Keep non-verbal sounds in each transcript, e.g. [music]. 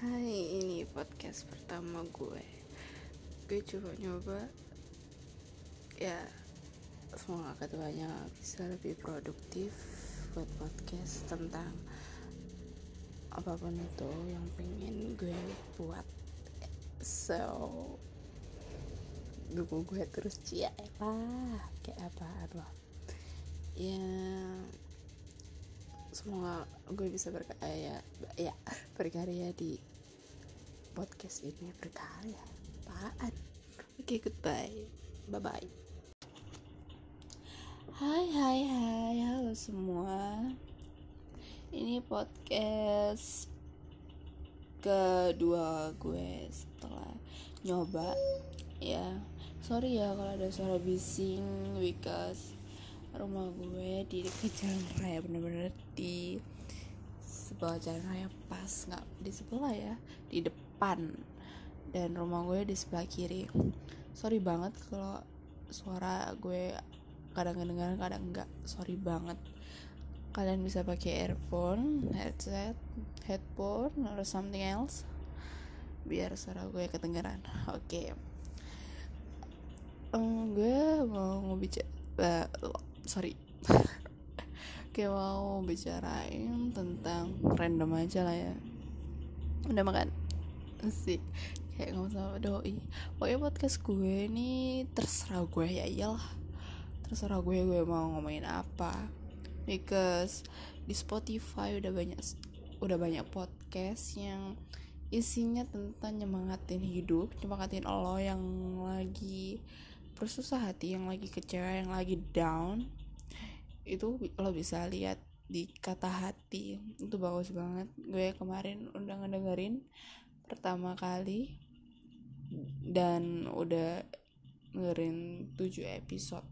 Hai, ini podcast pertama gue. Gue coba nyoba, ya semoga keduanya bisa lebih produktif buat podcast tentang apa pun itu yang pengen gue buat. So, dukung gue terus cia lah kayak apaan loh. Ya, semoga gue bisa berkarya ya berkarya di podcast ini berkarya. Apaan? Oke okay, goodbye. Bye bye hai hai hai. Halo semua. Ini podcast kedua gue setelah nyoba. Ya sorry ya kalau ada suara bising because rumah gue di dekat jalan raya bener-bener di sebelah jalan raya pas nggak di sebelah ya di depan. Dan rumah gue di sebelah kiri. Sorry banget kalau suara gue kadang kedengaran kadang enggak sorry banget. Kalian bisa pakai earphone headset headphone atau something else biar suara gue kedengaran [laughs] oke. Okay. um, gue mau ngobicara uh, sorry [laughs] kayak mau bicarain tentang random aja lah ya. Udah makan? Sih kayak ngomong sama doi pokoknya podcast gue ini terserah gue ya iyalah. Terserah gue gue mau ngomongin apa. Because di Spotify udah banyak udah banyak podcast yang isinya tentang nyemangatin hidup nyemangatin lo yang lagi bersusah hati yang lagi kecewa yang lagi down itu lo bisa lihat di kata hati. Itu bagus banget. Gue kemarin udah ngedengerin pertama kali dan udah dengerin 7 episode.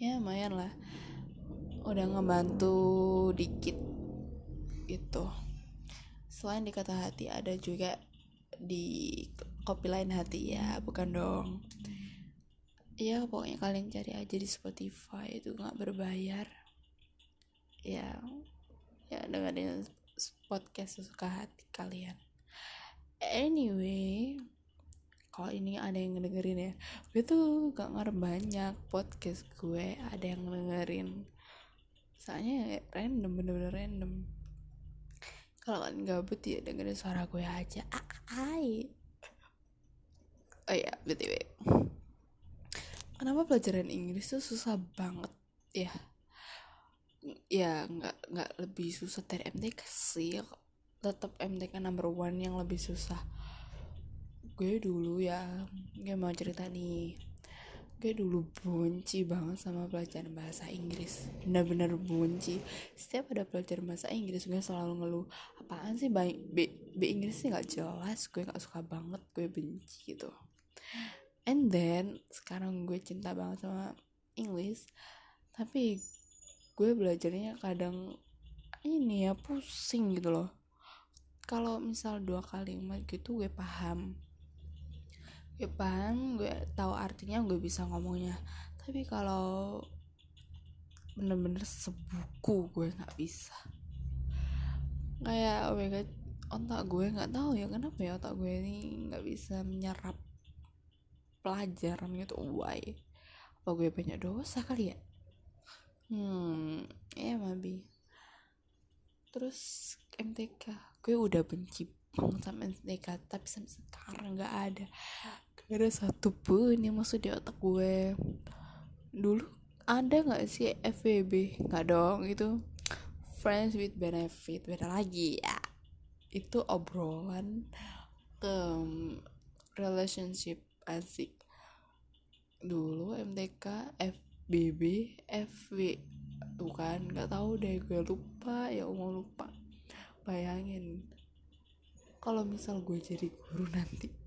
Ya lumayan lah. Udah ngebantu dikit itu. Selain di kata hati ada juga di kopi lain hati. Ya bukan dong ya pokoknya kalian cari aja di Spotify itu nggak berbayar. Ya ya dengerin podcast sesuka hati kalian. Anyway kalau ini ada yang dengerin ya gue tuh gak ngarep banyak podcast gue ada yang dengerin soalnya ya, random bener-bener random. Kalau kalian gabut ya dengerin suara gue aja. Ah, ai oh ya btw kenapa pelajaran Inggris tuh susah banget? Ya. Ya nggak nggak lebih susah dari MTK sih. Tetap MTK number one yang lebih susah. Gue dulu ya gue mau cerita nih. Gue dulu benci banget sama pelajaran bahasa Inggris. Bener-bener benci. Setiap ada pelajaran bahasa Inggris gue selalu ngeluh apaan sih B, B, B Inggris sih nggak jelas. Gue nggak suka banget gue benci gitu and then sekarang gue cinta banget sama English tapi gue belajarnya kadang ini ya pusing gitu loh. Kalau misal dua kalimat gitu gue paham. Gue paham gue tahu artinya gue bisa ngomongnya. Tapi kalau bener-bener sebuku gue nggak bisa. Kayak oh my god otak gue nggak tahu ya kenapa ya otak gue ini nggak bisa menyerap pelajaran gitu. Why? Apa gue banyak dosa kali ya? Hmm ya mabi terus MTK gue udah benci banget sama MTK tapi sampai sekarang nggak ada. Gak ada satu pun yang masuk di otak gue. Dulu ada nggak sih FWB nggak dong itu friends with benefit. Beda lagi ya. Itu obrolan ke relationship asik dulu MTK FBB FW tuh kan nggak tahu deh gue lupa. Ya mau lupa. Bayangin kalau misal gue jadi guru nanti [laughs]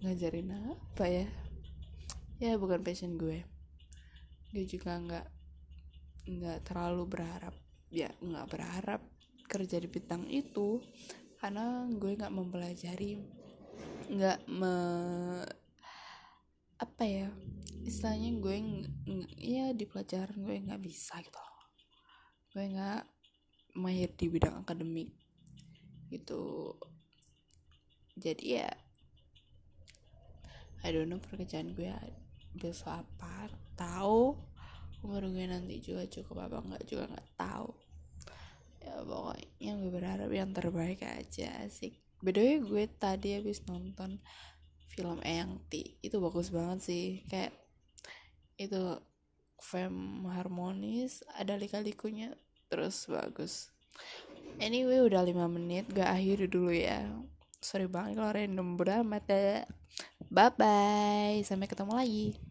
ngajarin apa ya? Ya bukan passion gue. Gue juga nggak nggak terlalu berharap. Ya nggak berharap kerja di bidang itu. Karena gue nggak mempelajari nggak me apa ya istilahnya gue ya di pelajaran gue nggak bisa gitu gue nggak mahir di bidang akademik gitu. Jadi ya I don't know pekerjaan gue besok apa tahu umur gue nanti juga cukup apa nggak juga nggak tahu. Ya pokoknya gue berharap yang terbaik aja sih beda gue tadi habis nonton film Eyang T. Itu bagus banget sih. Kayak itu fem harmonis ada lika-likunya terus bagus. Anyway udah 5 menit gak akhir dulu ya. Sorry banget kalau random beramat ya. Bye bye sampai ketemu lagi